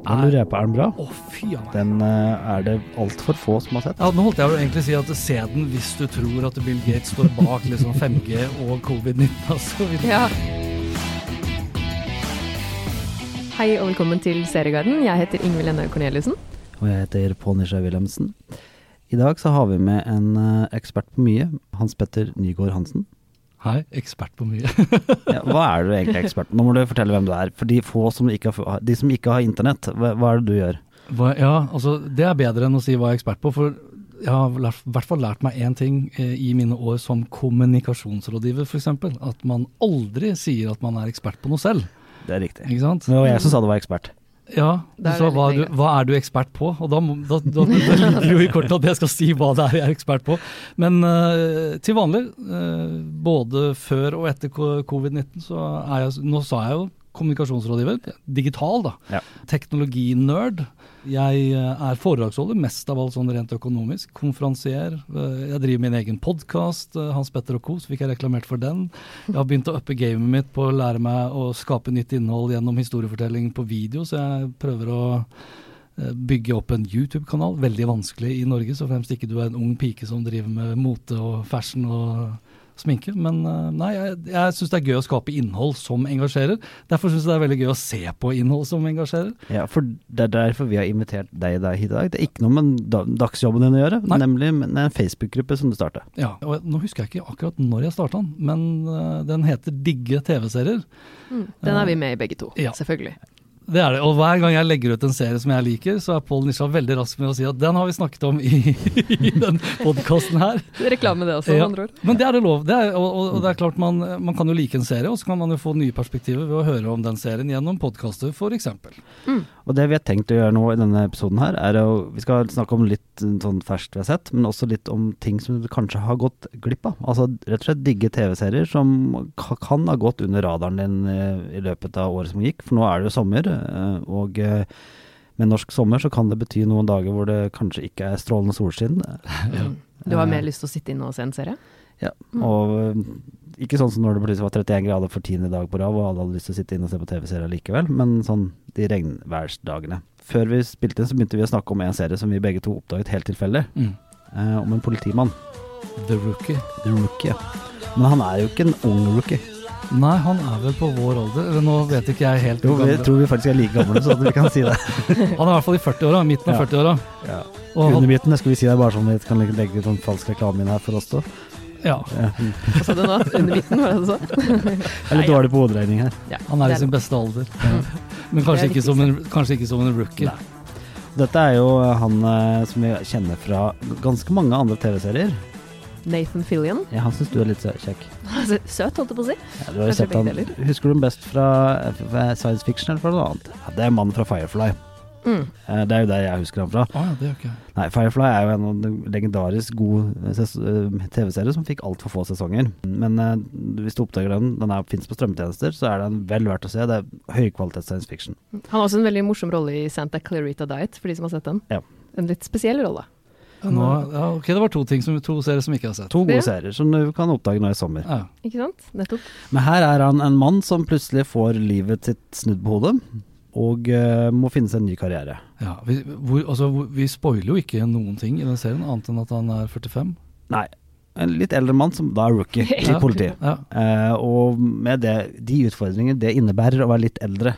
Da lurer jeg på, er den bra? Å, fy av meg. Den eh, er det altfor få som har sett. Ja, nå holdt jeg jo egentlig å si at se den hvis du tror at Bill Gates står bak liksom 5G og covid-19. Altså. Ja. Hei og velkommen til Seriegarden. Jeg heter Ingvild Ennøy Corneliussen. Og jeg heter Pål Nisha Wilhelmsen. I dag så har vi med en eh, ekspert på mye, Hans Petter Nygaard Hansen. Hei, ekspert på mye. Ja, hva er du egentlig ekspert på? Nå må du fortelle hvem du er. For de få som ikke har, de som ikke har internett, hva, hva er det du gjør? Hva, ja, altså det er bedre enn å si hva jeg er ekspert på. For jeg har i hvert fall lært meg én ting eh, i mine år som kommunikasjonsrådgiver f.eks. At man aldri sier at man er ekspert på noe selv. Det er riktig. Ikke sant? Det var jeg som sa du var ekspert. Ja, du sa hva, du, hva er du ekspert på? Og da, da, da, da ligger jo i kortet at jeg skal si hva det er jeg er ekspert på. Men uh, til vanlig, uh, både før og etter covid-19, så er jeg Nå sa jeg jo kommunikasjonsrådgiver, digital da. Ja. Teknologinerd. Jeg eh, er foredragsholder, mest av alt sånn rent økonomisk. Konferansier. Eh, Jeg driver min egen podkast, Hans Petter og co., så fikk jeg reklamert for den. Jeg har begynt å uppe gamet mitt på å lære meg å skape nytt innhold gjennom historiefortelling på video, så jeg prøver å eh, bygge opp en YouTube-kanal. Veldig vanskelig i Norge, så fremst ikke du er en ung pike som driver med mote og fashion og sminke. Men eh, nei, jeg, jeg syns det er gøy å skape innhold som engasjerer. Derfor syns jeg det er veldig gøy å se på innhold som engasjerer. Ja, for det er derfor vi har invitert deg der hit i dag. Det er ikke noe med dagsjobben din å gjøre, Nei. nemlig med en Facebook-gruppe som du startet. Ja, og Nå husker jeg ikke akkurat når jeg starta den, men eh, den heter Digge TV-serier. Mm. Den er vi med i begge to, Ja. selvfølgelig. Det er det. Og hver gang jeg legger ut en serie som jeg liker, så er Pål Nisha veldig rask med å si at den har vi snakket om i, i den podkasten her. Det er Reklame det også, med Ja. andre ord. Men det er det lov. Det er, og, og, og det er klart man, man kan jo like en serie, og så kan man jo få nye perspektiver ved å høre om den serien gjennom podkaster, f.eks. Og det vi har tenkt å gjøre nå i denne episoden her, er å Vi skal snakke om litt eh, sånn ferskt vi har sett, men også litt om ting som du kanskje har gått glipp av. Altså rett og slett digge TV-serier som kan ha gått under radaren din eh, i løpet av året som gikk. For nå er det jo sommer, eh, og med norsk sommer så kan det bety noen dager hvor det kanskje ikke er strålende solskinn. Ja. Du har mer lyst til å sitte inne og se en serie? Ja, Mm. og ikke sånn som når det plutselig var 31 grader for tiende dag på rad, og alle hadde lyst til å sitte inne og se på TV-serier likevel, men sånn de regnværsdagene. Før vi spilte inn, så begynte vi å snakke om en serie som vi begge to oppdaget helt tilfeldig, Mm. eh, om en politimann. The Rookie. The Rookie. ja. Men han er jo ikke en ung rookie. Nei, han er vel på vår alder. Eller nå vet ikke jeg helt Jo, vi tror vi faktisk er like gamle, så at vi kan si det. Han er i hvert fall i 40-åra, midten av Ja. 40-åra. Ja. Under midten, skal vi si det bare sånn vi kan legge litt sånn falsk reklame inn her for oss to. ja. Hva sa du nå? Under midten, var det du sa? Jeg er litt dårlig på hoderegning her. Ja, han er i sin beste alder. Men kanskje ikke, som en, kanskje ikke som en rookie. Nei. Dette er jo han eh, som vi kjenner fra ganske mange andre TV-serier. Nathan Fillion. Ja, han syns du er litt kjekk. Søt, holdt jeg på å si. Ja, du har sett han. Husker du ham best fra, fra science fiction eller fra noe annet? Ja, det er mannen fra Firefly. Mm. Eh, Det er jo der jeg husker han fra. Å ja, ikke. Nei, Firefly er jo en legendarisk god eh, eh, TV-serie som fikk altfor få sesonger. Men eh, hvis du oppdager den, den fins på strømmetjenester, så er den vel verdt å se. Det er høykvalitets science fiction. Han har også en veldig morsom rolle i Santa Clarita Diet, for de som har sett den. Ja. En litt spesiell rolle. Nå, ja, ok, det var to ting som to serier som ikke har sett. To gode Ja. serier som du kan oppdage nå i sommer. Ja. Ikke sant? Nettopp. Men her er han en mann som plutselig får livet sitt snudd på hodet, og uh, må finne seg en ny karriere. Ja, vi, hvor, altså, vi spoiler jo ikke noen ting i den serien, annet enn at han er 45. Nei, en litt eldre mann som da er rookie i Ja. politiet. Ja, uh, og med det, de utfordringene det innebærer å være litt eldre,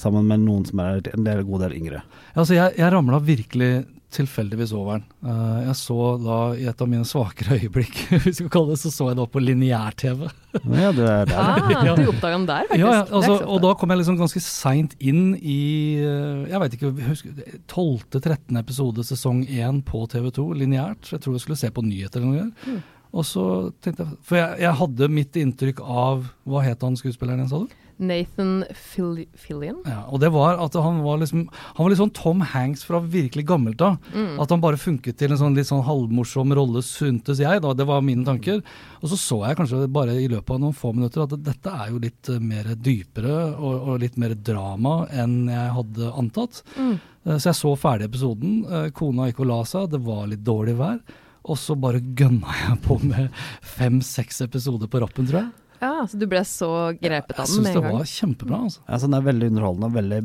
sammen med noen som er en del, god del yngre. altså, jeg, jeg ramla virkelig tilfeldigvis over den. Uh, jeg så da i et av mine svakere øyeblikk, hvis vi skal kalle det, så så jeg da på lineær-TV. Ja, du er der. Ah, Ja. du oppdaga den der, faktisk. Ja, ja, altså, og da kom jeg liksom ganske seint inn i eh, jeg vet ikke, husker 12.-13. episode sesong 1 på TV2, lineært. Jeg tror jeg skulle se på nyheter eller noe. Mm. Og så tenkte jeg For jeg, jeg hadde mitt inntrykk av Hva het han skuespilleren igjen, sa du? Nathan Fill Fillion. Ja, og det var at han var liksom Han var litt sånn Tom Hanks fra virkelig gammelt av. Mm. At han bare funket til en sånn litt sånn halvmorsom rolle, syntes jeg. da, Det var mine tanker. Og så så jeg kanskje bare i løpet av noen få minutter at dette er jo litt eh, mer dypere og, og litt mer drama enn jeg hadde antatt. Mm. Eh, Så jeg så ferdig episoden. Eh, Kona gikk og la seg, det var litt dårlig vær. Og så bare gønna jeg på med fem-seks episoder på rappen, tror jeg. Ja, så du ble så grepet av den syns med det en gang? var kjempebra. altså. Altså, den er veldig underholdende og veldig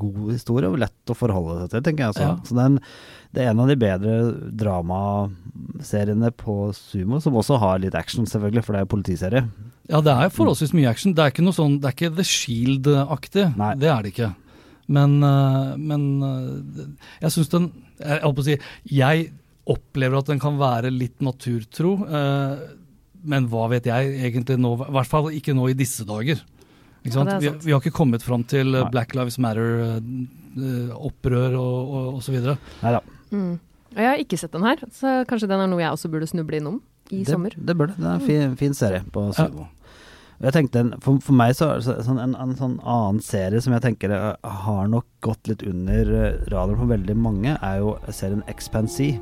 god historie, og lett å forholde seg til, tenker jeg. Altså. Ja. Så den, det er en av de bedre dramaseriene på Sumo, som også har litt action, selvfølgelig, for det er jo politiserie. Ja, det er forholdsvis mye action. Det er ikke noe sånn, det er ikke The Shield-aktig. Det er det ikke. Men, øh, men øh, jeg syns den Jeg holdt på å si Jeg opplever at den kan være litt naturtro. øh, men hva vet jeg egentlig nå? I hvert fall ikke nå i disse dager. Ikke Ja, vi, vi har ikke kommet fram til øh, Nei. Black Lives Matter-opprør og, og, og så videre. Nei da. Mm. Jeg har ikke sett den her, så kanskje den er noe jeg også burde snuble innom i Det, sommer. det burde det. Det er en fin, fin serie på Sumo. Ja. Jeg tenkte, for, for meg så, så sånn, en, en sånn annen serie som jeg tenker eh, har nok gått litt under eh, radaren for veldig mange, er jo serien Expansee.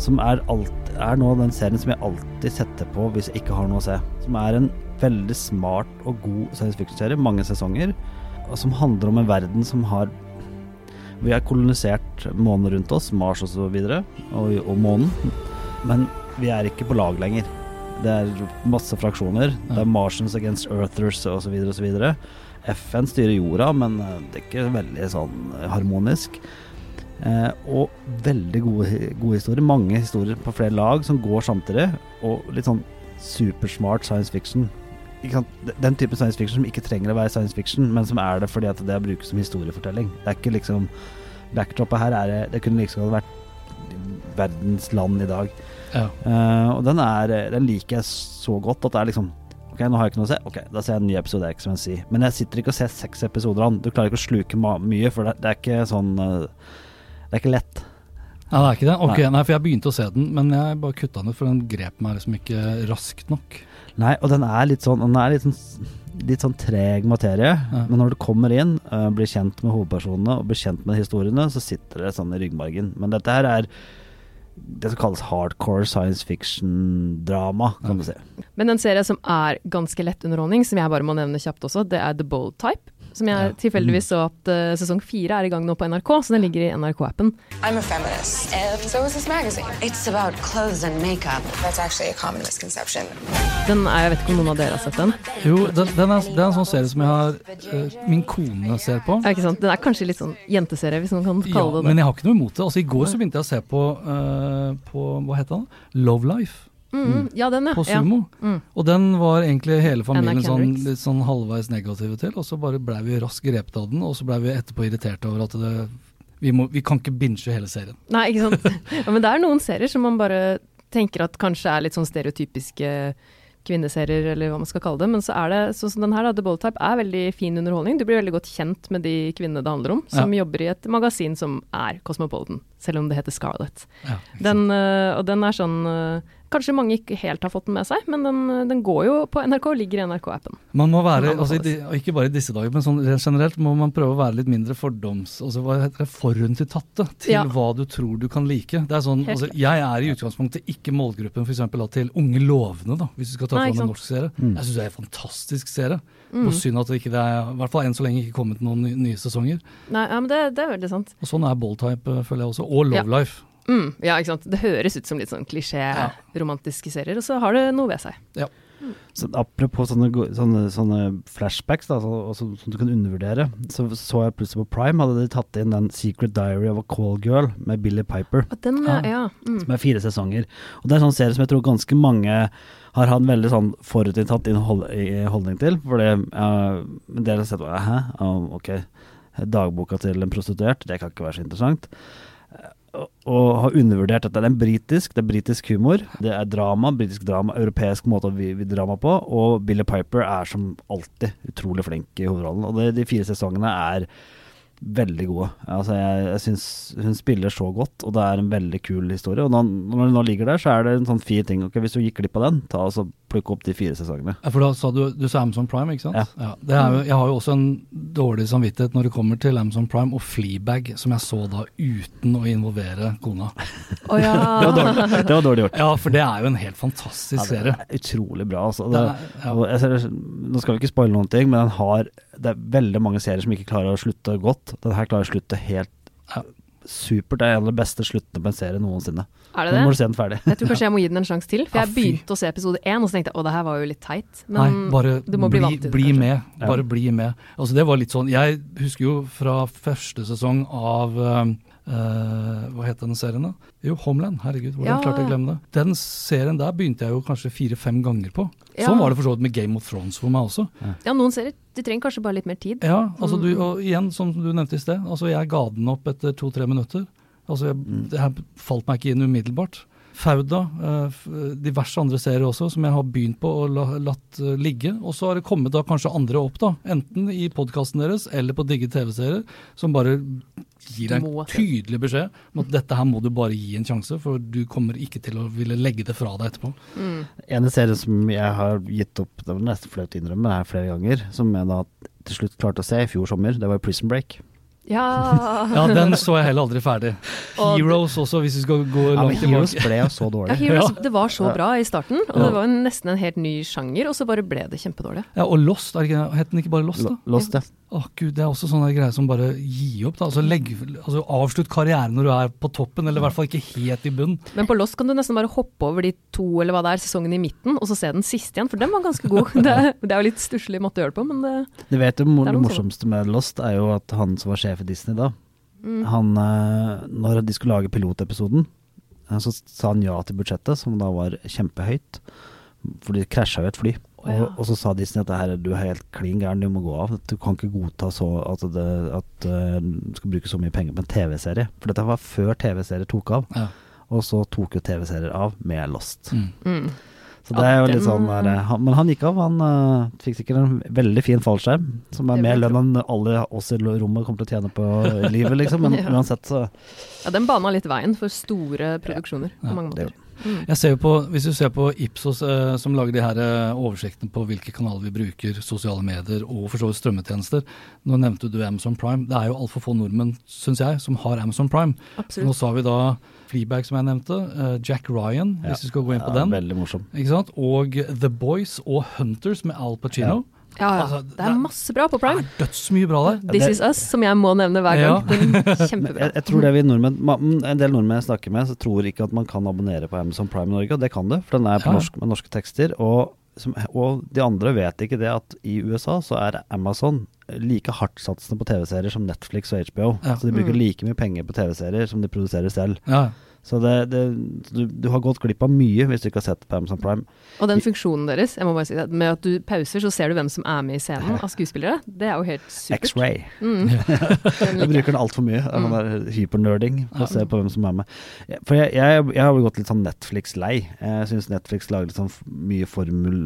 Som er, alt, er nå den serien som jeg alltid setter på hvis jeg ikke har noe å se. Som er en veldig smart og god science fiction-serie, mange sesonger. Og som handler om en verden som har Vi har kolonisert månen rundt oss, Mars og så videre, og, og månen. Men vi er ikke på lag lenger. Det er masse fraksjoner. Det er Martians against Earthers osv. osv. FN styrer jorda, men eh, det er ikke veldig sånn harmonisk. Eh, og veldig gode, gode historier. Mange historier på flere lag som går samtidig. Og litt sånn supersmart science fiction. Ikke? Den type science fiction som ikke trenger å være science fiction, men som er det fordi at det brukes som historiefortelling. Det er ikke liksom Backdropet her er det- kunne liksom godt vært verdens land i dag. Ja. Eh, og den, er, den liker jeg så godt at det er liksom Ok, nå har jeg ikke noe å se. Ok, da ser jeg en ny episode av X-Men Men jeg sitter ikke og ser seks episoder av den. Du klarer ikke å sluke mye, for det, det er ikke sånn eh, Det er ikke lett. Nei, det er ikke det? Ok, Nei. nei. for jeg begynte å se den, men jeg bare kutta den ut, for den grep meg liksom ikke raskt nok. Nei, og den er litt sånn Den er litt sånn, litt sånn treg materie. Ja. Men når du kommer inn, uh, blir kjent med hovedpersonene og blir kjent med historiene, så sitter det sånn i ryggmargen. Men dette her er det som kalles hardcore science fiction-drama, kan du si. Men en serie som er ganske lett underholdning, som jeg bare må nevne kjapt også, det er The Bold Type. Som jeg Ja. tilfeldigvis så at uh, sesong fire er i gang nå på NRK, så den ligger i NRK-appen. I'm a feminist, and so is this magazine. It's about clothes and makeup. That's actually a common misconception. Den er, Jeg vet ikke om noen av dere har sett den? Jo, den, den er, det er en sånn serie som jeg har uh, Min kone ser på. Ja, ikke sant? Den er kanskje litt sånn jenteserie, hvis man kan Ja, kalle det det. men jeg har ikke noe imot det. Altså I går så begynte jeg å se på, uh, på hva heter den? Love Life Mm, ja, den, ja. på ja. Sumo. Mm. Og den var egentlig hele familien sånn, litt sånn halvveis negative til. Og så bare blei vi raskt grepet av den, og så blei vi etterpå irriterte over at det vi, må, vi kan ikke binge hele serien. Nei, ikke sant. ja, men det er noen serier som man bare tenker at kanskje er litt sånn stereotypiske kvinneserier, eller hva man skal kalle det. Men så er det sånn som den her, da, The Bold Type, er veldig fin underholdning. Du blir veldig godt kjent med de kvinnene det handler om, som Ja. jobber i et magasin som er Cosmopolitan, selv om det heter Scarlett. Ja. Den, øh, og den er sånn øh, Kanskje mange ikke helt har fått den med seg, men den, den går jo på NRK og ligger i NRK-appen. Man må være, altså, i de, ikke bare i disse dager, men sånn generelt må man prøve å være litt mindre fordoms... Altså, hva heter det? Forutinntatte til Ja. hva du tror du kan like. Det er sånn, altså, jeg er i utgangspunktet ikke målgruppen for eksempel, til Unge lovende, da, hvis du skal ta fram en norsk serie. Mm. Jeg syns det er en fantastisk serie. Mm. Og synd at det ikke det er, i hvert fall enn så lenge ikke kommet noen nye, nye sesonger. Nei, ja, men det, det er veldig sant. Og sånn er Boldtype, eh, føler jeg også. Og Love Ja. Life. Mm, ja, ikke sant. Det høres ut som litt sånn klisjé-romantiske serier, og så har det noe ved seg. Så apropos sånne, sånne, sånne flashbacks da, så, og så- som du kan undervurdere, så så jeg plutselig på Prime hadde de tatt inn den Secret Diary of a Call Girl med Billy Piper. Og den, Ja. ja. ja mm. Som er fire sesonger. Og det er en sånn serie som jeg tror ganske mange har hatt en veldig sånn forutinntatt hold, holdning til. Fordi uh, en del har sett Hæ? uh, ok. Dagboka til en prostituert, det kan ikke være så interessant. Og, har undervurdert at det er britisk, det er britisk humor. Det er drama, britisk drama, europeisk måte å vi drama på. Og Billy Piper er som alltid utrolig flink i hovedrollen. Og det, de fire sesongene er veldig gode. Altså jeg, jeg syns hun spiller så godt, og det er en veldig kul historie. Og når, når hun nå ligger der, så er det en sånn fin ting. Okay, Hvis du gikk glipp av den, ta og så plukk opp de fire sesongene. Ja, for da sa du, du sa Amazon Prime, ikke sant? Ja. det er jo, jeg har jo også en dårlig samvittighet når det kommer til Amazon Prime og Fleabag, som jeg så da uten å involvere kona. Oh, ja. Det var dårlig, det var dårlig gjort. Ja, for det er jo en helt fantastisk Ja, det serie. er utrolig bra, altså. Det Det, er, ja. jeg ser, nå skal vi ikke spoile noen ting, men den har Det er veldig mange serier som ikke klarer å slutte godt. Den her klarer å slutte helt supert. Det er en av de beste sluttene på en serie noensinne. Er det det? Nå må du se den ferdig. Jeg tror kanskje jeg må gi den en sjanse til. For Ja, jeg begynte å se episode én, og så tenkte jeg å, det her var jo litt teit. Nei, Men bare du må bli, bli, vant til det. bli kanskje. med. Ja. Bare bli med. Altså Det var litt sånn Jeg husker jo fra første sesong av eh, eh, Hva het den serien, da? Jo, Homeland. Herregud, hvordan Ja. klarte jeg å glemme det? Den serien der begynte jeg jo kanskje fire-fem ganger på. Ja. Sånn var det for så vidt med Game of Thrones for meg også. Ja, noen serier de trenger kanskje bare litt mer tid. Ja, altså du, Mm. og igjen, som du nevnte i sted, altså jeg ga den opp etter to-tre minutter. Altså jeg, Det her falt meg ikke inn umiddelbart. Fauda, eh, diverse andre serier også, som jeg har begynt på og la, latt eh, ligge. Og så har det kommet da kanskje andre opp, da. Enten i podkasten deres eller på digge TV-serier, som bare gir deg en tydelig beskjed om at dette her må du bare gi en sjanse, for du kommer ikke til å ville legge det fra deg etterpå. En serie som jeg har gitt opp, det var nesten flaut å innrømme, det er flere ganger, som jeg da til slutt klarte å se i fjor sommer, det var Prison Break. Ja, Ja, den så jeg heller aldri ferdig. Og- Heroes også, hvis vi skal gå Ja, langt Heroes ble jo så ja dårlig. Heroes, Ja. det var så bra i starten, og Ja. det var nesten en helt ny sjanger, og så bare ble det kjempedårlig. Ja, og Lost, er ikke, het den ikke bare Lost, da? Lost, ja. Åh gud, Det er også sånne greier som bare gi opp. da, altså, legg, altså Avslutt karrieren når du er på toppen, eller i hvert fall ikke helt i bunn. Men på Lost kan du nesten bare hoppe over de to eller hva det er, sesongene i midten, og så se den siste igjen, for den var ganske god. Det, er- det er jo litt stusslig måte å gjøre det på, men det Du vet jo, Det er det morsomste med Lost er jo at han som var sjef i Disney da, mm. han, eh, når de skulle lage pilotepisoden, eh, så sa han ja til budsjettet, som da var kjempehøyt, for de krasja jo et fly. Og, ja. og så sa Disney at det her, er- du er helt klin gæren, du må gå av. Du kan ikke godta så at, det, at eh, du skal bruke så mye penger på en TV-serie. For dette var før TV-serier tok av. Ja. Og så tok jo TV-serier av med Lost. Mm. Mm. Så det er jo litt sånn der, eh, han, Men han gikk av. Han uh, fikk sikkert en veldig fin fallskjerm, som er mer lønn enn alle oss i rommet kommer til å tjene på livet, liksom. Men Ja. uansett, så Ja, den bana litt veien for store produksjoner Ja, på mange det- måter. Mm. Jeg ser jo på, Hvis du ser på Ipsos, eh, som lager de her eh, oversiktene på hvilke kanaler vi bruker, sosiale medier og for så vidt strømmetjenester. Nå nevnte du Amazon Prime. Det er jo altfor få nordmenn, syns jeg, som har Amazon Prime. Nå sa vi da Fleabag, som jeg nevnte. eh, Jack Ryan, Ja. hvis vi skal gå inn på ja, den. veldig morsom. Ikke sant? Og The Boys og Hunters med Al Pacino. Ja, ja. Altså, det det- er masse bra på Prime. Det er dødsmye bra der. This Is Us, som jeg må nevne hver gang. Ja. Kjempebra. jeg, jeg tror det vi nordmenn mm, En del nordmenn jeg snakker med, så tror ikke at man kan abonnere på Amazon Prime i Norge, og det kan du, for den er på Ja. norsk med norske tekster. Og, som, og de andre vet ikke det at i USA så er Amazon like hardtsatsende på TV-serier som Netflix og HBO. Ja. Så de bruker Mm. like mye penger på TV-serier som de produserer selv. Ja. Så det, det, du, du har gått glipp av mye hvis du ikke har sett på Amazon Prime. Og den funksjonen deres, jeg må bare si det, med at du pauser, så ser du hvem som er med i scenen av skuespillere. Det er jo helt supert. X-ray. Mm. Jeg bruker den altfor mye. Mm. Den er hypernerding på å se på hvem som er med. For jeg, jeg, jeg har jo gått litt sånn Netflix-lei. Jeg syns Netflix lager litt sånn mye formul...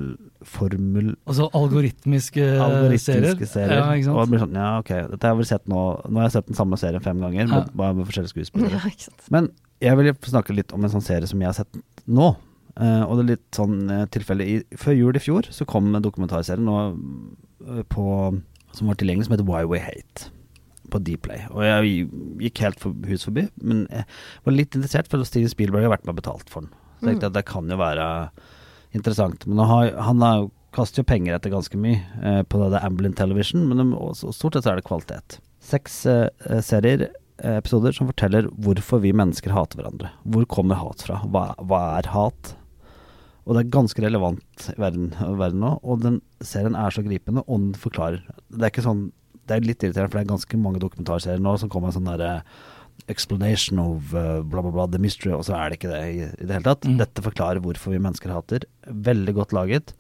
formul Altså algoritmiske algoritmiske serier. Ja, ikke sant? og det blir sånn, ja ok, dette har jeg vel sett nå Nå har jeg sett den samme serien fem ganger, Ja. med, bare med forskjellige skuespillere. Ja, ikke sant. Men jeg vil snakke litt om en sånn serie som jeg har sett nå. Uh, og det er litt sånn uh, tilfelle i, Før jul i fjor så kom dokumentarserien nå, uh, på, som var tilgjengelig, som heter Why We Hate. På Dplay. Og jeg gikk helt for, hus forbi, men jeg var litt interessert, for Steven Spielberg har vært med og betalt for den. Så jeg tenkte at det kan jo være interessant. Men han, har, han har, kaster jo penger etter ganske mye eh, på det der Amblin Television, men de, også, stort sett er det kvalitet. Seks eh, eh, serier, eh, episoder, som forteller hvorfor vi mennesker hater hverandre. Hvor kommer hat fra? Hva, hva er hat? Og det er ganske relevant i verden, verden nå. Og den serien er så gripende, og den forklarer. Det er ikke sånn Det er litt irriterende, for det er ganske mange dokumentarserier nå som kommer med sånn derre explanation of uh, bla, bla, bla, the mystery, og så er det ikke det i, i det hele tatt. Mm. Dette forklarer hvorfor vi mennesker hater. Veldig godt laget.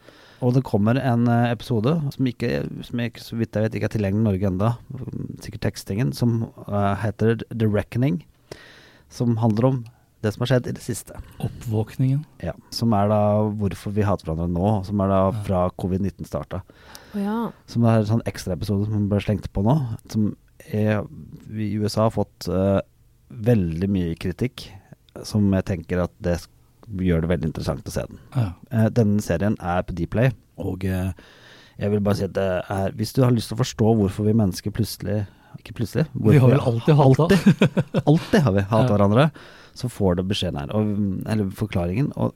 Og det kommer en eh, episode som ikke, som ikke, så vidt jeg vet, ikke er tilgjengelig i Norge enda, sikkert tekstingen, som uh, heter The Reckoning. Som handler om det som har skjedd i det siste. Oppvåkningen. Ja, Som er da hvorfor vi hater hverandre nå, som er da fra covid-19 starta. Oh, ja. Som er en sånn ekstraepisode som ble slengt på nå. Som er, vi i USA har fått uh, veldig mye kritikk, som jeg tenker at det gjør det veldig interessant å se den. Ja. Uh, denne serien er på Dplay, og uh, jeg vil bare si at det er Hvis du har lyst til å forstå hvorfor vi mennesker plutselig Ikke plutselig. Vi har vel alltid hata. Alltid, alltid har vi hatt Ja. hverandre. Så får du beskjeden her, og, eller forklaringen. Og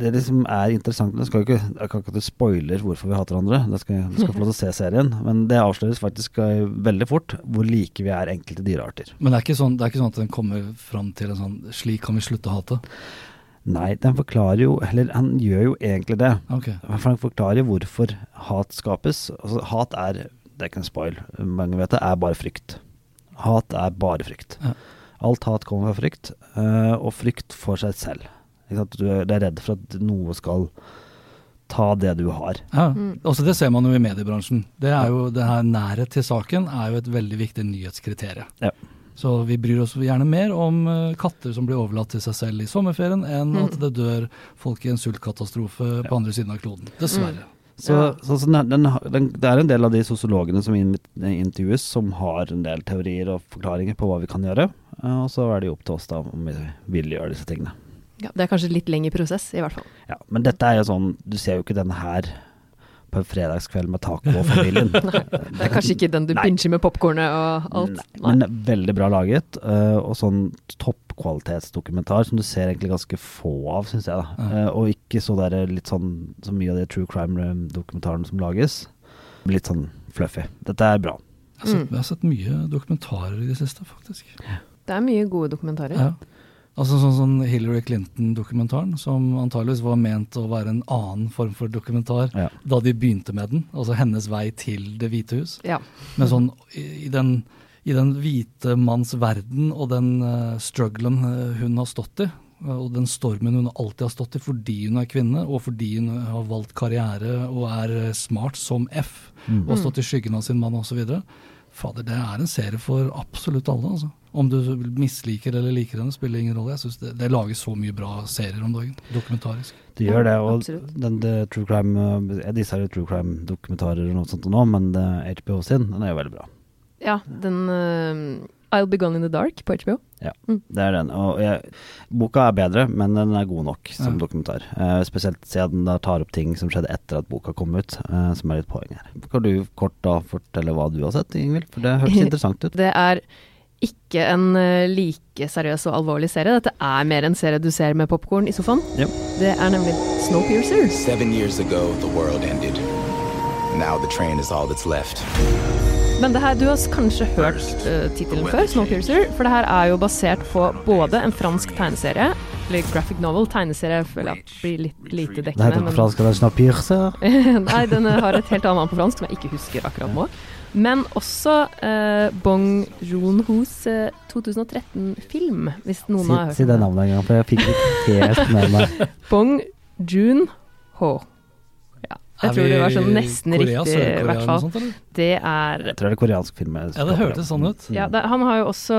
det liksom er interessant Det skal ikke, Jeg kan ikke at du spoiler hvorfor vi hater hverandre, det skal, du skal få lov til å se serien. Men det avsløres faktisk eh, veldig fort hvor like vi er enkelte dyrearter. Men det er, ikke sånn, det er ikke sånn at den kommer fram til en sånn Slik kan vi slutte å hate. Nei, den forklarer jo Eller han gjør jo egentlig det. Okay. For han forklarer jo hvorfor hat skapes. Altså, hat er Det er ikke en spoil, mange vet det, er bare frykt. Hat er bare frykt. Ja. Alt hat kommer fra frykt, eh, og frykt for seg selv. Ikke sant? Du er redd for at noe skal ta det du har. Ja, også Det ser man jo i mediebransjen. Det er jo, det her Nærhet til saken er jo et veldig viktig nyhetskriterium. Ja. Så vi bryr oss gjerne mer om eh, katter som blir overlatt til seg selv i sommerferien, enn at det dør folk i en sultkatastrofe på andre siden av kloden. Dessverre. Så, Ja. så, så den, den, den, det er en del av de sosiologene som intervjues, som har en del teorier og forklaringer på hva vi kan gjøre. Eh, Og så er det jo opp til oss da om vi vil gjøre disse tingene. Ja, det er kanskje litt lengre prosess, i hvert fall. Ja, Men dette er jo sånn Du ser jo ikke denne her på en fredagskveld med taco og familien. Nei, Det er kanskje ikke den du Nei. binger med popkornet og alt. Nei, men veldig bra laget, eh, og sånn toppkvalitetsdokumentar som du ser egentlig ganske få av, syns jeg. da. Ja. Eh, og ikke så der litt sånn så mye av de true crime-dokumentarene som lages. Litt sånn fluffy. Dette er bra. Jeg har, sett, jeg har sett mye dokumentarer i det siste, faktisk. Det er mye gode dokumentarer. Ja. Altså sånn sånn Hillary Clinton-dokumentaren, som antageligvis var ment å være en annen form for dokumentar Ja. da de begynte med den. Altså hennes vei til Det hvite hus. Ja. Men sånn i, i, den, i den hvite manns verden og den uh, strugglen eh, hun har stått i, eh, og den stormen hun alltid har stått i fordi hun er kvinne, og fordi hun har valgt karriere og er smart som F, og har stått i skyggen av sin mann osv. Fader, det er en serie for absolutt alle, altså. Om du misliker eller liker henne, spiller ingen rolle. Jeg synes det, det lages så mye bra serier om dagen, dokumentarisk. Det gjør det, og absolutt. den det true crime eh, Jeg disser jo true crime-dokumentarer og noe sånt nå, men det HBO sin, den er jo veldig bra. Ja, den uh I'll Be Gone in the Dark på HBO. Ja, det er den. Og jeg, boka er bedre, men den er god nok som Ja. dokumentar. Uh, spesielt siden den tar opp ting som skjedde etter at boka kom ut, uh, som er litt poeng her. Kan du kort da fortelle hva du har sett, Ingvild? For det hørtes interessant ut. Det er ikke en eh, like seriøs og alvorlig serie. Dette er mer en serie du ser med popkorn i sofaen. Yep. Det er nemlig Snowpiercer. Seven years ago, the world ended. Now the train is all that's left. Men det her, du har kanskje hørt uh, tittelen før, Snowpiercer, for det her er jo basert på både en fransk tegneserie, eller graphic novel, tegneserie føler jeg blir litt lite Det heter på fransk Snowpiercer er Nei, den har et helt annet navn på fransk som jeg ikke husker akkurat nå. Men også eh, Bong Joon-hos eh, 2013-film, hvis noen Si, har hørt si det navnet en gang, for jeg fikk det ikke helt med meg. Bong Joon-ho. Ja, jeg tror det var sånn nesten Korea, riktig, i hvert fall. sånt. Det er Jeg tror det er koreansk film. jeg Ja, det hørtes sånn ut. Ja, det, han har jo også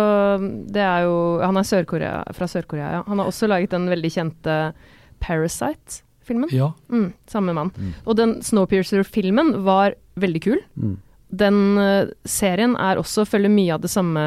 Det er jo Han er Sør-Korea, fra Sør-Korea, ja. Han har også laget den veldig kjente Parasite-filmen. Ja. Mm, samme mann. Og den Snowpiercer-filmen var veldig kul. Mm. Den eh, serien er også følger mye av det samme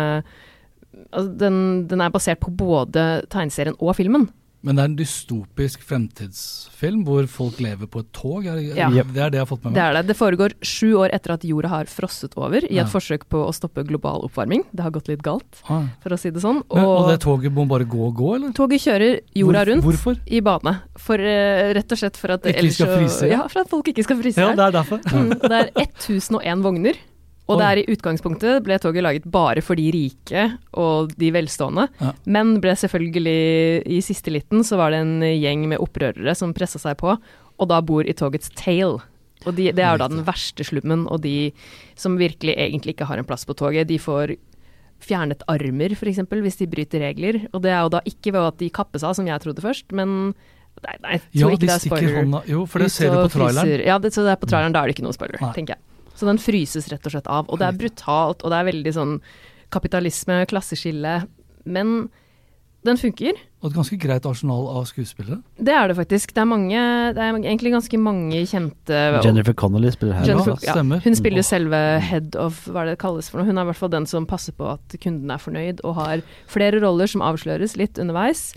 altså, den, den er basert på både tegneserien og filmen. Men det er en dystopisk fremtidsfilm hvor folk lever på et tog? Er det, Ja. det er det jeg har fått med Det meg? er det. Det foregår sju år etter at jorda har frosset over, i Ja. et forsøk på å stoppe global oppvarming. Det har gått litt galt, Ah. for å si det sånn. Men, og det toget må bare gå og gå, eller? Toget kjører jorda Hvor- rundt hvorfor? i bane. For, uh, rett og slett for at Ikke ellers skal fryse, ja. Ja, for at folk ikke skal fryse. Ja, det er derfor. Mm, det er 1001 vogner. Og der Oi. er i utgangspunktet ble toget laget bare for de rike og de velstående. Ja. Men ble selvfølgelig i siste liten så var det en gjeng med opprørere som pressa seg på, og da bor i togets tail. Og de, det er jo da den verste slummen, og de som virkelig egentlig ikke har en plass på toget, de får fjernet armer, f.eks., hvis de bryter regler. Og det er jo da ikke ved at de kappes av, som jeg trodde først, men Nei, nei jeg Ja, tror ikke de det er stikker hånda Jo, for det ser du på traileren. Ja, det, så det er på traileren, da er det ikke noe spoiler, Nei. tenker jeg. Så den fryses rett og slett av. Og det er brutalt, og det er veldig sånn kapitalisme, klasseskille. Men den funker. Og et ganske greit arsenal av skuespillere. Det er det faktisk. Det er mange Det er egentlig ganske mange kjente Jennifer Connolly spiller her. Jennifer, ja, stemmer. hun spiller selve head of hva det det kalles for noe. Hun er i hvert fall den som passer på at kunden er fornøyd, og har flere roller som avsløres litt underveis.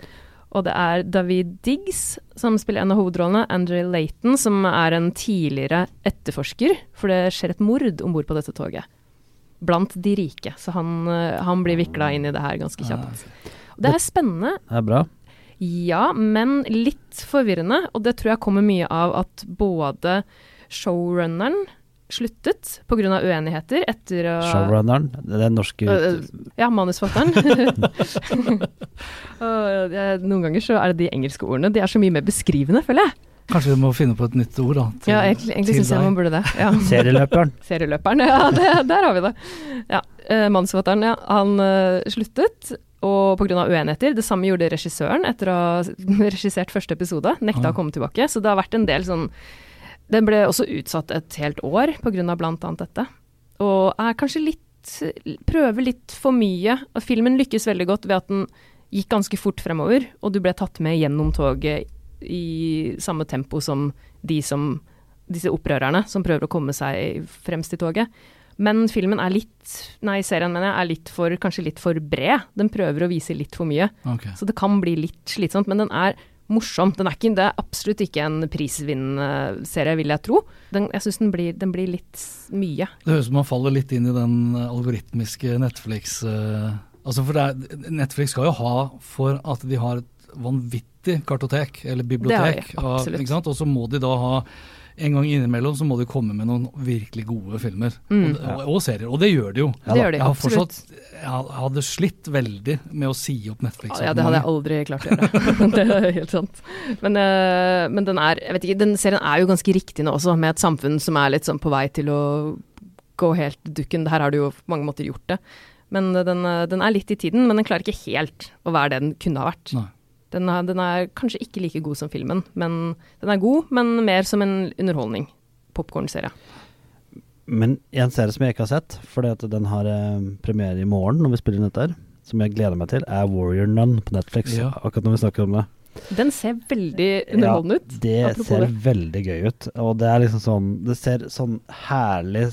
Og det er David Diggs som spiller en av hovedrollene. Andrew Layton, som er en tidligere etterforsker, for det skjer et mord om bord på dette toget. Blant de rike. Så han, eh, han blir vikla inn i det her ganske kjapt. Og det er spennende. Det er bra. Ja, men litt forvirrende, og det tror jeg kommer mye av at både showrunneren sluttet pga. uenigheter etter å Showrunneren, den norske uh, Ja, manusforfatteren. uh, Noen ganger så er det de engelske ordene. De er så mye mer beskrivende, føler jeg. Kanskje vi må finne på et nytt ord, da. til- Ja, egentlig, egentlig syns jeg man burde det. Ja. serieløperen. Serieløperen, ja, det, der har vi det. Ja, uh, Manusforfatteren, ja, han sluttet. Og pga. uenigheter. Det samme gjorde regissøren etter å ha regissert første episode. Nekta Ah. å komme tilbake. Så det har vært en del sånn Den ble også utsatt et helt år pga. bl.a. dette. Og er kanskje litt Prøver litt for mye. Og filmen lykkes veldig godt ved at den gikk ganske fort fremover, og du ble tatt med gjennom toget i samme tempo som de som disse opprørerne som prøver å komme seg fremst i toget. Men filmen er litt, nei serien mener jeg, er litt for, kanskje litt for bred. Den prøver å vise litt for mye. Okay. Så det kan bli litt slitsomt, men den er morsom. Den er ikke, det er absolutt ikke en prisvinnende serie, vil jeg tro. Den, jeg syns den, den blir litt mye. Det høres ut som man faller litt inn i den eh, algoritmiske Netflix uh, Altså for er, Netflix skal jo ha for at de har et vanvittig kartotek, eller bibliotek. Og så må de da ha en gang innimellom så må de komme med noen virkelig gode filmer. Mm. Og, og, og serier. Og det gjør de jo. det gjør de, Jeg fortsatt Jeg hadde slitt veldig med å si opp Netflix. Ja, det hadde jeg aldri klart å gjøre. det er helt sant. Men, eh, men den er Jeg vet ikke, den serien er jo ganske riktig nå også, med et samfunn som er litt sånn på vei til å gå helt dukken. Her har du jo på mange måter gjort det. Men eh, den, eh, den er litt i tiden, men den klarer ikke helt å være det den kunne ha vært. Nei. Den er, den er kanskje ikke like god som filmen, men den er god, men mer som en underholdning. Popkornserie. Men en serie som jeg ikke har sett, fordi at den har eh, premiere i morgen når vi spiller inn dette her, som jeg gleder meg til, er Warrior Nun på Netflix. Ja. Akkurat når vi snakker om det. Den ser veldig underholdende ut. Det apropos ser det. veldig gøy ut. Og det er liksom sånn Det ser sånn herlig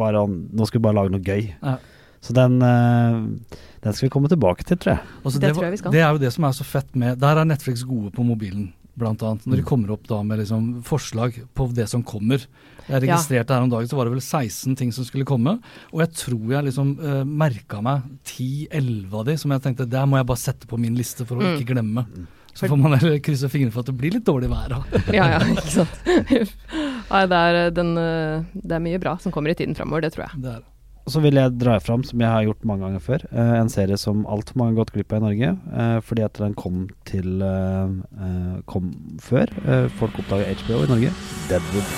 Bare om Nå skal vi bare lage noe gøy. Ja. Så den eh, Den skal vi komme tilbake til, tror jeg. Altså, Det det, tror jeg vi skal. Det er jo det som er så fett med Der er Netflix gode på mobilen, blant annet. Når de kommer opp da med liksom forslag på det som kommer. Jeg registrerte her om dagen, så var det vel 16 ting som skulle komme. Og jeg tror jeg liksom uh, merka meg 10-11 av de som jeg tenkte der må jeg bare sette på min liste for å Mm. ikke glemme. Så får man heller krysse fingrene for at det blir litt dårlig vær. Ja, ja, ikke sant. Nei, det er, den, eh, det er mye bra som kommer i tiden framover, det tror jeg. Det er. Og så vil jeg dra fram, som jeg har gjort mange ganger før, eh, en serie som altfor mange har gått glipp av i Norge. eh, fordi at den kom til eh, kom før folk oppdaga HBO i Norge. Deadwood.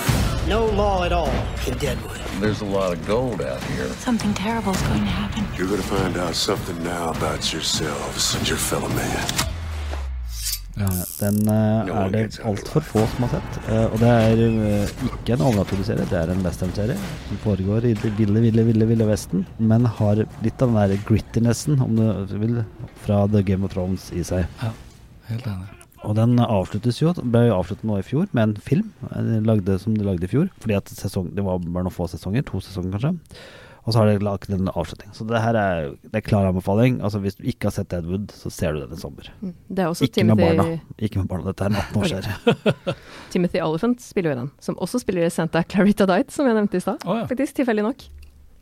No law at all in Deadwood. There's a lot of gold out here. Something terrible is going to happen. You're gonna find out something now about yourselves and your fellow man. Eh, den uh, er det altfor få som har sett. Uh, og det er uh, ikke en overnaturlig det er en westernserie som foregår i det ville, ville, ville, ville vesten, men har litt av den der grittinessen, om du vil, fra The Game of Thrones i seg. Ja, Helt enig. Og den avsluttes jo, ble jo avsluttet nå i fjor med en film de lagde, som de lagde i fjor. Fordi at sesong, det var bare noen få sesonger, to sesonger kanskje. Og så har de lagd en avslutning. Så det her er, det er klar anbefaling. Altså Hvis du ikke har sett Deadwood, så ser du den i sommer. Mm. Det er også Ikke med barna. Ikke med barna. Dette er 18 år skjer. Timothy Oliphant spiller jo i den, som også spiller i Santa Clarita Diet, som jeg nevnte i stad. Oh, ja. Faktisk, tilfeldig nok.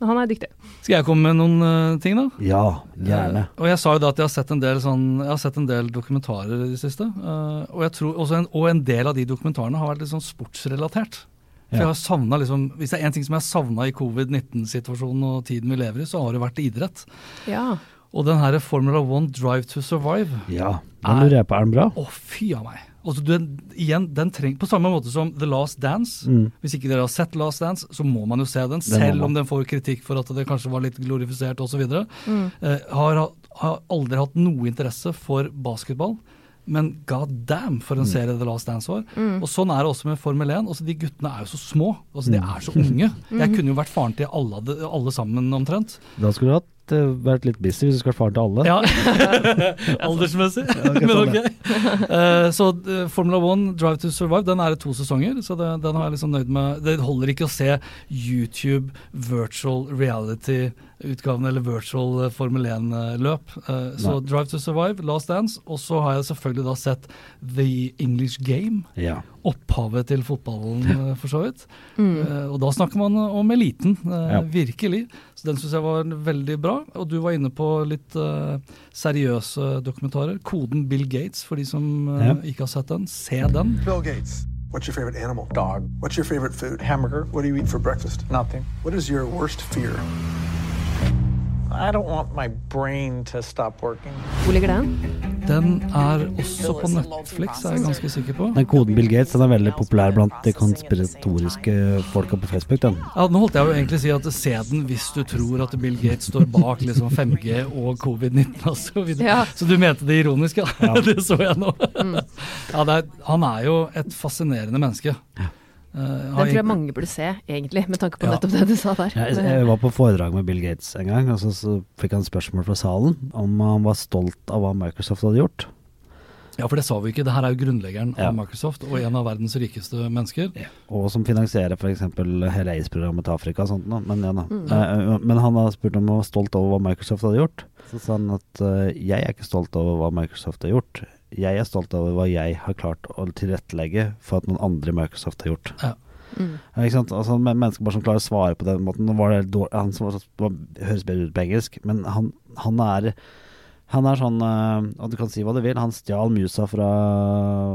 Han er dyktig. Skal jeg komme med noen uh, ting, da? Ja, gjerne. Eh, og jeg sa jo da at jeg har sett en del, sånn, jeg har sett en del dokumentarer i det siste. Uh, og, jeg tror også en, og en del av de dokumentarene har vært litt sånn sportsrelatert. For Ja. jeg har savnet liksom, Hvis det er én ting som jeg har savna i covid-19-situasjonen og tiden vi lever i, så har det vært idrett. Ja. Og den her Formula One Drive to Survive Ja, den lurer jeg på, er den bra? Å, fy av meg. Altså, du, igjen, den treng, På samme måte som The Last Dance. Mm. Hvis ikke dere har sett Last Dance, så må man jo se den. Den Selv om den får kritikk for at det kanskje var litt glorifisert osv. Mm. Eh, har, har aldri hatt noe interesse for basketball. Men god damn for en serie The Last Dance var. Og sånn er det også med Formel 1. Altså, de guttene er jo så små. Altså, De er så unge. Jeg kunne jo vært faren til alle, alle sammen omtrent. Da skulle du hatt eh, vært litt busy hvis du skulle vært faren til alle. Ja, Aldersmessig, men ok. Uh, så uh, Formula One Drive to Survive den er i to sesonger, så det, den har jeg liksom nøyd med. Det holder ikke å se YouTube virtual reality utgaven, eller virtual eh, Formel 1-løp. Uh, så Nei. Drive to Survive, Last Dance, og så har jeg selvfølgelig da sett The English Game. Ja. Opphavet til fotballen, eh, for så vidt. Mm. Eh, og da snakker man om eliten, eh, Ja. virkelig. Så den syns jeg var veldig bra. Og du var inne på litt eh, seriøse dokumentarer. Koden Bill Gates, for de som eh, Ja. ikke har sett den. Se den. Bill Gates. What's your favorite animal? Dog. What's your favorite food? Hamburger. What do you eat for breakfast? Nothing. What is your worst fear? Hvor ligger den? Den er også på Netflix, er jeg ganske sikker på. Den koden Bill Gates den er veldig populær blant de konspiratoriske folka på Facebook. den. Ja, nå holdt jeg jo egentlig å si at se den hvis du tror at Bill Gates står bak liksom 5G og covid-19 og så videre. Ja. Så du mente det ironiske? ja? Ja. det så jeg nå. Mm. Ja, det er, han er jo et fascinerende menneske. Eh, Den tror jeg mange burde se, egentlig, med tanke på Ja. nettopp det du sa der. Jeg, jeg var på foredrag med Bill Gates en gang, og så, så fikk han spørsmål fra salen om han var stolt av hva Microsoft hadde gjort. Ja, for det sa vi ikke. Det her er jo grunnleggeren Ja. av Microsoft og en av verdens rikeste mennesker. Og som finansierer f.eks. hele ACE-programmet til Afrika og sånt. noe. Men, ja. Mm. uh, men han har spurt om han var stolt over hva Microsoft hadde gjort. Så sa han at uh, jeg er ikke stolt over hva Microsoft har gjort. Jeg er stolt over hva jeg har klart å tilrettelegge for at noen andre i Microsoft har gjort. Ja. Mm. Ja, ikke sant? Altså, mennesker bare som klarer å svare på den måten Nå var det dår- Han som var, var, høres bedre ut på engelsk, men han, han er han er sånn eh, Og du kan si hva du vil. Han stjal musa fra,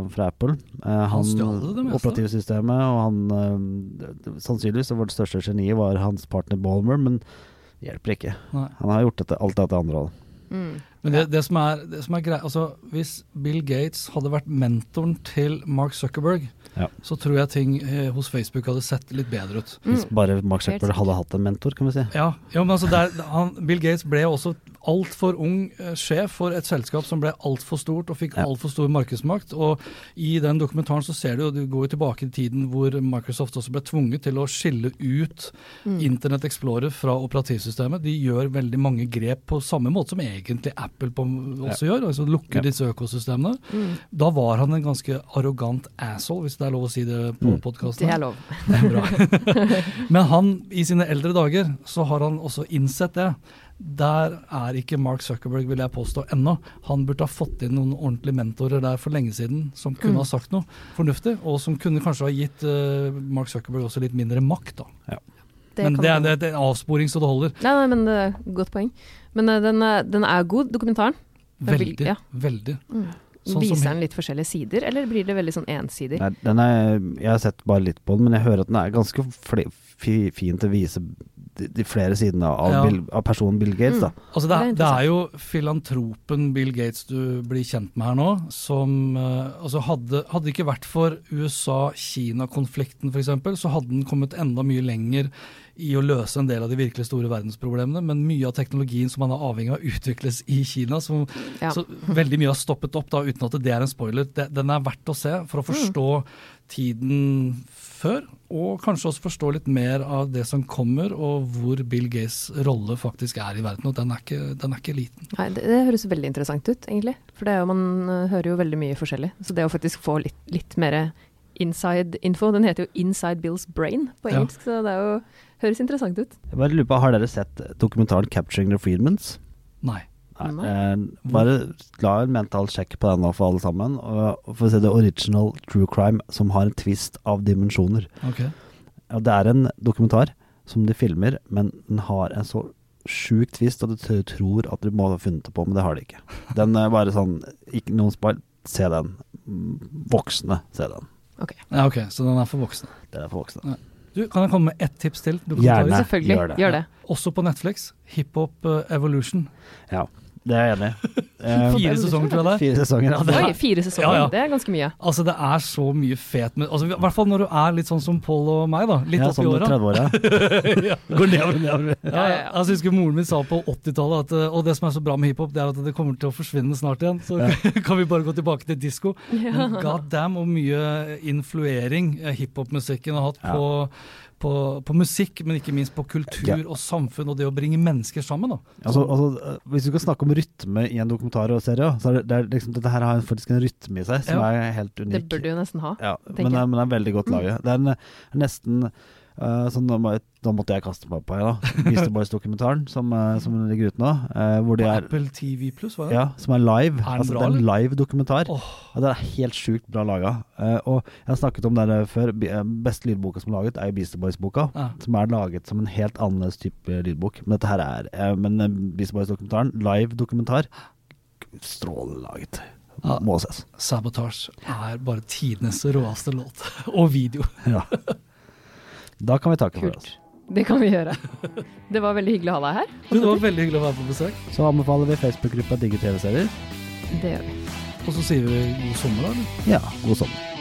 fra Apple. Eh, han stjal det, det meste. Operativsystemet, og han eh, Sannsynligvis vårt største geni var hans partner Balmer, men det hjelper ikke. Nei. Han har gjort dette, alt dette andre òg. Mm. Men det, det som er, det som er greit, altså Hvis Bill Gates hadde vært mentoren til Mark Zuckerberg, Ja. så tror jeg ting eh, hos Facebook hadde sett litt bedre ut. Mm. Hvis bare Mark Zuckerberg hadde hatt en mentor, kan vi si. Ja, ja men altså der, han, Bill Gates ble også altfor ung eh, sjef for et selskap som ble altfor stort og fikk Ja. altfor stor markedsmakt. Og i den dokumentaren så ser du jo, du går jo tilbake i tiden hvor Microsoft også ble tvunget til å skille ut Mm. Internett Explorer fra operativsystemet. De gjør veldig mange grep på samme måte som egentlig Apple på, også gjør, altså lukker Ja. disse økosystemene. Mm. Da var han en ganske arrogant asshole, hvis det er lov å si det på Mm. podkasten. Det er lov. Det er bra. Men han, i sine eldre dager, så har han også innsett det. Der er ikke Mark Zuckerberg, vil jeg påstå, ennå. Han burde ha fått inn noen ordentlige mentorer der for lenge siden som kunne Mm. ha sagt noe fornuftig, og som kunne kanskje ha gitt uh, Mark Zuckerberg også litt mindre makt, da. Men det er, det er- det er en avsporing så det holder. Nei, nei, men det er godt poeng. Men uh, den, er- den er god, dokumentaren. Men vil- Veldig. ja. Veldig. Mm. Sånn Viser den litt forskjellige sider, eller blir det veldig sånn ensidig? Nei, den er, jeg har sett bare litt på den, men jeg hører at den er ganske fin til å vise de, de flere sidene av, Ja. Bill, av personen Bill Gates. da. Altså det, er det er jo filantropen Bill Gates du blir kjent med her nå, som eh, altså hadde det ikke vært for USA-Kina-konflikten f.eks., så hadde den kommet enda mye lenger i å løse en del av de virkelig store verdensproblemene, men mye av teknologien som man er avhengig av, utvikles i Kina. Som, Ja. så veldig mye har stoppet opp, da, uten at det er en spoiler. Det, den er verdt å se for å forstå tiden før, og kanskje også forstå litt mer av det som kommer, og hvor Bill Gates' rolle faktisk er i verden. Og den er ikke, den er ikke liten. Nei, det, det høres veldig interessant ut, egentlig. For det er jo, man eh, hører jo veldig mye forskjellig. Så det å faktisk få litt, litt mer inside info Den heter jo Inside Bill's Brain på Ja. engelsk, så det er jo, høres interessant ut. Jeg bare lurer på, Har dere sett dokumentaren 'Capturing the Freedmans'? Nei. Nei. Nei. Eh, bare la en mental sjekk på den nå for alle sammen. Og, for få se det original true crime som har en twist av dimensjoner. Ok. Og det er en dokumentar som de filmer, men den har en så sjuk twist at du tror at du må ha funnet det på, men det har de ikke. Den er bare sånn Ikke noen spart Se den. Mm, Voksne, se den. Ja, ok, Så den er for voksne. Den er for voksne. Du, Kan jeg komme med ett tips til? Gjerne. Selvfølgelig. gjør det. Gjør det. Også på Netflix. Hiphop uh, Evolution. Ja, det er jeg enig i. Eh, Fire sesonger, tror jeg det er. Fire sesonger, ja. det er- Oi, fire sesonger. Ja, ja. Det er ganske mye. Altså, det er så mye fet med altså, I hvert fall når du er litt sånn som Pål og meg, da. Litt ja, oppi sånn åra. 30-åra. ja. Går nedover, nedover. Ja, ja, ja. Altså, jeg husker moren min sa på 80-tallet at uh, og det som er så bra med hiphop, det er at det kommer til å forsvinne snart igjen. Så kan vi bare gå tilbake til disko. God damn hvor mye influering hiphopmusikken hiphop-musikken har hatt Ja. på, på, på musikk, men ikke minst på kultur Ja. og samfunn, og det å bringe mennesker sammen. da. Altså, altså, eh, hvis du skal snakke om rytme i en dokumentar og serie, så er det, det er liksom, dette her har faktisk en rytme i seg som Ja. er helt unik. Det bør du jo nesten ha. Ja, men, det jeg. men det er veldig godt laget. Det er en, nesten Eh, så da, må jeg, da måtte jeg kaste meg på, da. Beastie Boys-dokumentaren som, eh, som ligger ute nå. eh, hvor de er Apple TV Plus var det? ja, som er live. Er altså, bra, det er en live dokumentar. Oh. Ja, det er helt sjukt bra laga. Og jeg har snakket om det før. Beste lydboka som er laget, er jo Beastie Boys-boka. Ja. Som er laget som en helt annerledes type lydbok. Men dette her er Men Beastie Boys-dokumentaren, live dokumentar, strålende laget. Ja. Må ses. Sabotage er bare tidenes råeste låt. Og video. Ja. Da kan vi takke for oss. Det kan vi gjøre. Det var veldig hyggelig å ha deg her. Det var veldig hyggelig å være på besøk. Så anbefaler vi Facebook-gruppa Digge TV-serier. Det gjør vi. Og så sier vi god sommer, da. Ja, god sommer.